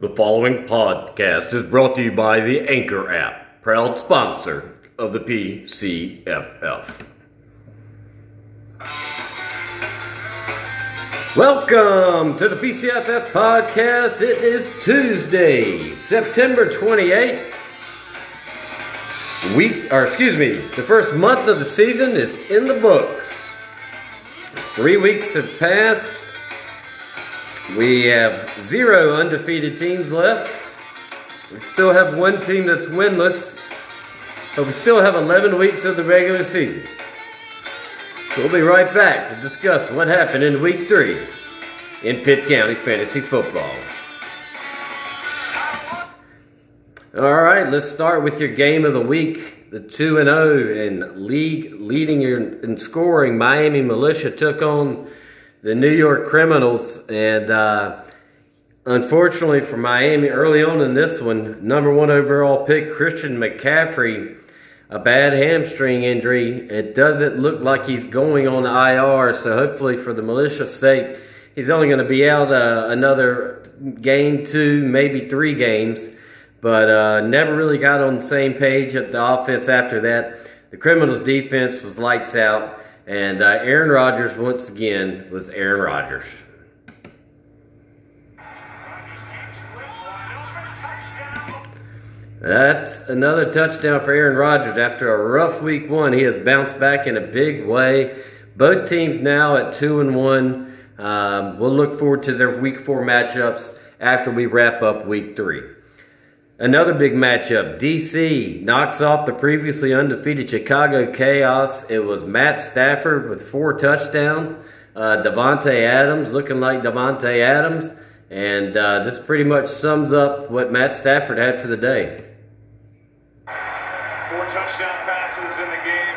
The following podcast is brought to you by the Anchor app, proud sponsor of the PCFF. Welcome to the PCFF podcast. It is Tuesday, September 28th. Week, or excuse me, the first month of the season is in the books. Three weeks have passed. We have zero undefeated teams left. We still have one team that's winless, but we still have 11 weeks of the regular season. So we'll be right back to discuss what happened in week three in Pitt County Fantasy Football. All right, let's start with your game of the week. The 2 and 0 in league leading in scoring Miami Militia took on the New York Criminals. And uh, unfortunately for Miami, early on in this one, number one overall pick, Christian McCaffrey, a bad hamstring injury. It doesn't look like he's going on IR, so hopefully for the militia's sake, he's only going to be out uh, another game, two, maybe three games. But uh, never really got on the same page at the offense after that. The Criminals' defense was lights out. And uh, Aaron Rodgers, once again, was Aaron Rodgers. That's another touchdown for Aaron Rodgers. After a rough week one, he has bounced back in a big way. Both teams now at two and one. Um, we'll look forward to their week four matchups after we wrap up week three. Another big matchup. DC knocks off the previously undefeated Chicago Chaos. It was Matt Stafford with four touchdowns. Uh, Davante Adams looking like Davante Adams. And uh, this pretty much sums up what Matt Stafford had for the day. Four touchdown passes in the game.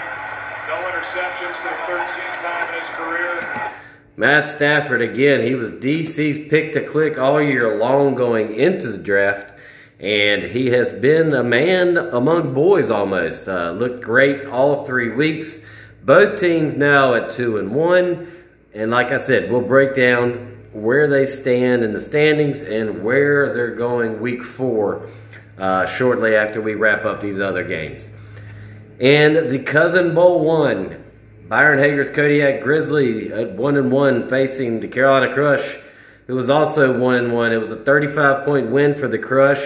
No interceptions for the 13th time in his career. Matt Stafford, again, he was DC's pick to click all year long going into the draft and he has been a man among boys almost. Uh, looked great all three weeks. Both teams now at two and one, and like I said, we'll break down where they stand in the standings and where they're going week four uh, shortly after we wrap up these other games. And the Cousin Bowl one, Byron Hager's Kodiak Grizzly at one and one facing the Carolina Crush, who was also one and one. It was a 35 point win for the Crush.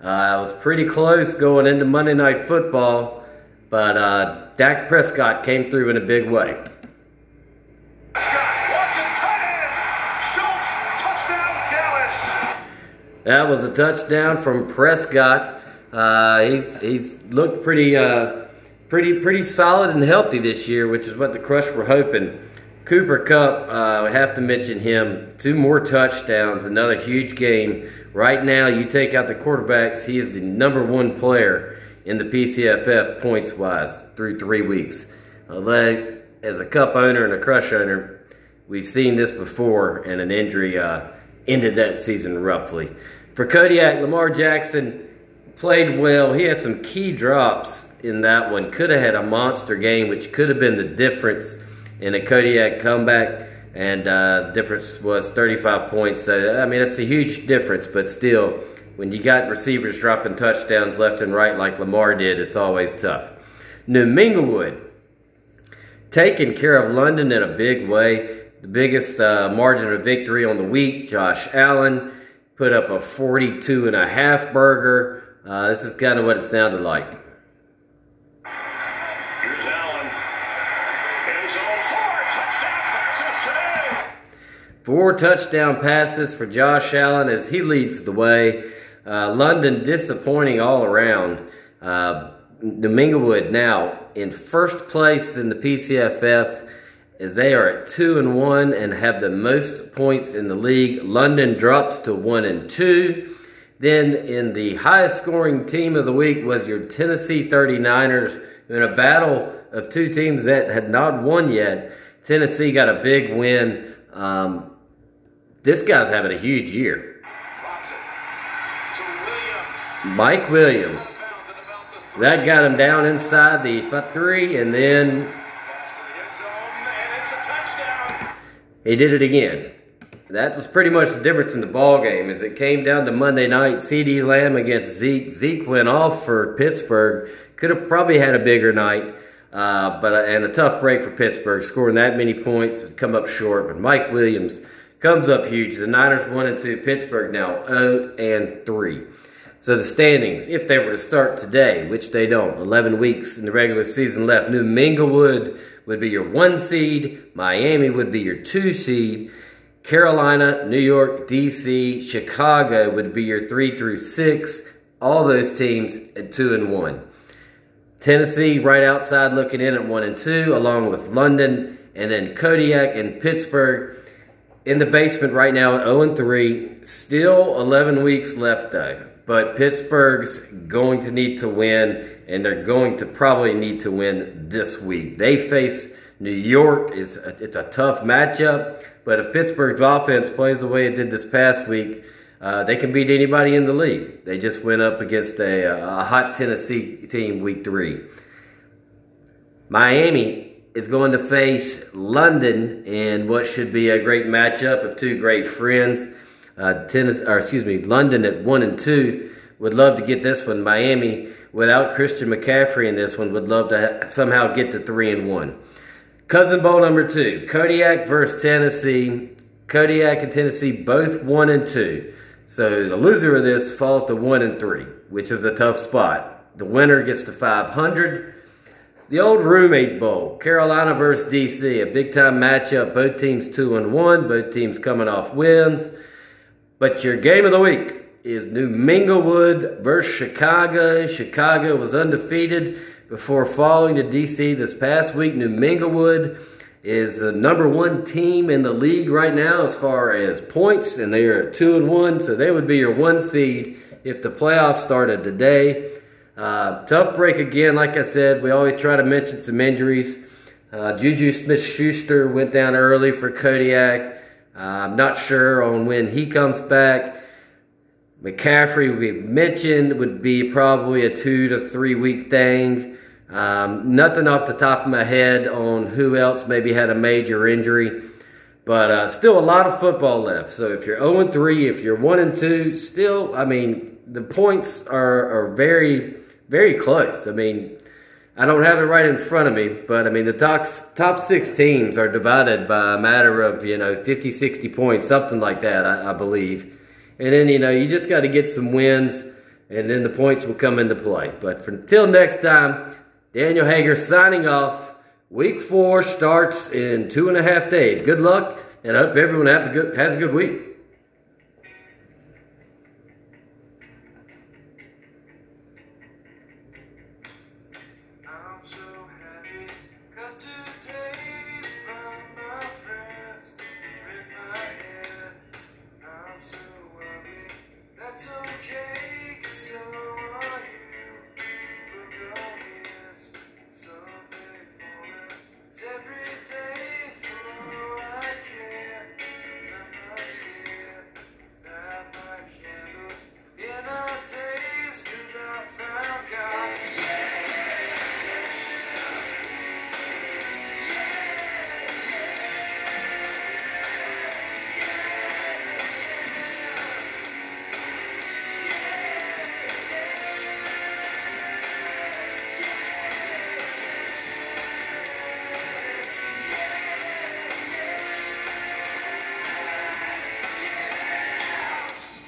Uh, it was pretty close going into Monday Night Football, but uh, Dak Prescott came through in a big way. That was a touchdown from Prescott. Uh, he's he's looked pretty uh, pretty pretty solid and healthy this year, which is what the Crush were hoping. Cooper Kupp, uh, we have to mention him. Two more touchdowns, another huge game. Right now, you take out the quarterbacks, he is the number one player in the PCFF points wise through three weeks. Although, as a Kupp owner and a Crush owner, we've seen this before, and an injury uh, ended that season roughly. For Kodiak, Lamar Jackson played well. He had some key drops in that one. Could have had a monster game, which could have been the difference in a Kodiak comeback, and uh, difference was 35 points. So, I mean, it's a huge difference, but still, when you got receivers dropping touchdowns left and right like Lamar did, it's always tough. New Minglewood taking care of London in a big way. The biggest uh, margin of victory on the week, Josh Allen put up a 42 and a half burger. Uh, this is kind of what it sounded like. Four touchdown passes for Josh Allen as he leads the way. Uh, London disappointing all around. Uh, Domingowood now in first place in the PCFF as they are at two and one and have the most points in the league. London drops to one and two. Then in the highest scoring team of the week was your Tennessee 39ers in a battle of two teams that had not won yet. Tennessee got a big win. Um, this guy's having a huge year. Mike Williams. That got him down inside the three, and then he did it again. that was pretty much the difference in the ball game. As it came down to Monday night, CeeDee Lamb against Zeke. Zeke went off for Pittsburgh. Could have probably had a bigger night, uh, but uh, and a tough break for Pittsburgh, scoring that many points, come up short. But Mike Williams comes up huge. The Niners one and two. Pittsburgh now zero and three. So the standings, if they were to start today, which they don't, 11 weeks in the regular season left, New Minglewood would be your one seed, Miami would be your two seed, Carolina, New York, DC, Chicago would be your three through six. All those teams at two and one. Tennessee right outside looking in at one and two, along with London, and then Kodiak and Pittsburgh in the basement right now at 0 and 3. Still 11 weeks left though. But Pittsburgh's going to need to win, and they're going to probably need to win this week. They face New York. It's a, it's a tough matchup, but if Pittsburgh's offense plays the way it did this past week, uh, they can beat anybody in the league. They just went up against a, a hot Tennessee team week three. Miami is going to face London in what should be a great matchup of two great friends. Uh, tennis, or excuse me, London at one and two would love to get this one. Miami, without Christian McCaffrey in this one, would love to somehow get to three and one. Cousin Bowl number two, Kodiak versus Tennessee. Kodiak and Tennessee both one and two. So the loser of this falls to one and three, which is a tough spot. The winner gets to 500. The old roommate bowl, Carolina versus DC, a big time matchup. Both teams two and one. Both teams coming off wins. But your game of the week is New Minglewood versus Chicago. Chicago was undefeated before falling to DC this past week. New Minglewood is the number one team in the league right now as far as points, and they are two and one, so they would be your one seed if the playoffs started today. Uh, tough break again, like I said. We always try to mention some injuries. Uh, Juju Smith Schuster went down early for Kodiak. Uh, I'm not sure on when he comes back. McCaffrey, we mentioned, would be probably a two to three week thing. Um, nothing off the top of my head on who else maybe had a major injury. But uh, still a lot of football left. So if you're 0 3, if you're 1 and 2, still, I mean, the points are, are very, very close. I mean, I don't have it right in front of me, but I mean, the top, top six teams are divided by a matter of, you know, 50, 60 points, something like that, I, I believe. And then, you know, you just got to get some wins, and then the points will come into play. But for, until next time, Daniel Hager signing off. Week four starts in two and a half days. Good luck, and I hope everyone have a good, has a good week.